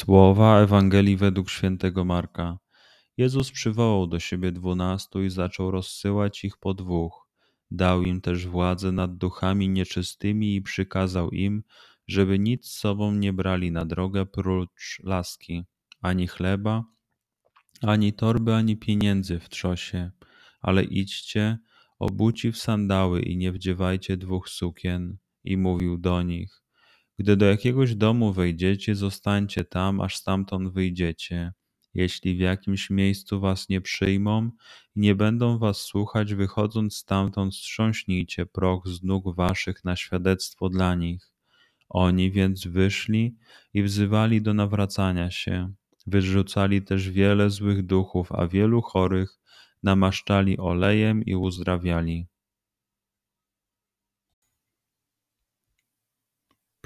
Słowa Ewangelii według świętego Marka. Jezus przywołał do siebie dwunastu i zaczął rozsyłać ich po dwóch. Dał im też władzę nad duchami nieczystymi i przykazał im, żeby nic z sobą nie brali na drogę prócz laski, ani chleba, ani torby, ani pieniędzy w trzosie, ale idźcie, obuci w sandały i nie wdziewajcie dwóch sukien. I mówił do nich, gdy do jakiegoś domu wejdziecie, zostańcie tam, aż stamtąd wyjdziecie. Jeśli w jakimś miejscu was nie przyjmą i nie będą was słuchać, wychodząc stamtąd, strząśnijcie proch z nóg waszych na świadectwo dla nich. Oni więc wyszli i wzywali do nawracania się. Wyrzucali też wiele złych duchów, a wielu chorych namaszczali olejem i uzdrawiali.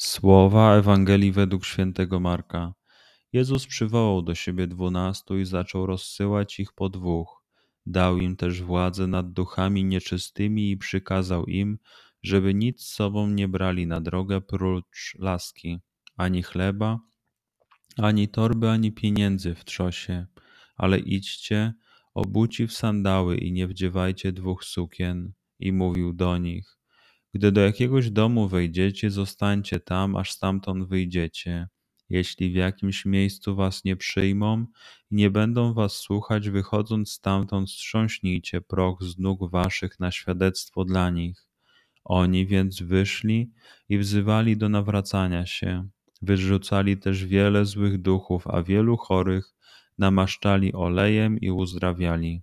Słowa Ewangelii według świętego Marka. Jezus przywołał do siebie dwunastu i zaczął rozsyłać ich po dwóch. Dał im też władzę nad duchami nieczystymi i przykazał im, żeby nic z sobą nie brali na drogę prócz laski, ani chleba, ani torby, ani pieniędzy w trzosie, ale idźcie, obuci w sandały i nie wdziewajcie dwóch sukien. I mówił do nich, gdy do jakiegoś domu wejdziecie, zostańcie tam, aż stamtąd wyjdziecie. Jeśli w jakimś miejscu was nie przyjmą i nie będą was słuchać, wychodząc stamtąd, strząśnijcie proch z nóg waszych na świadectwo dla nich. Oni więc wyszli i wzywali do nawracania się. Wyrzucali też wiele złych duchów, a wielu chorych namaszczali olejem i uzdrawiali.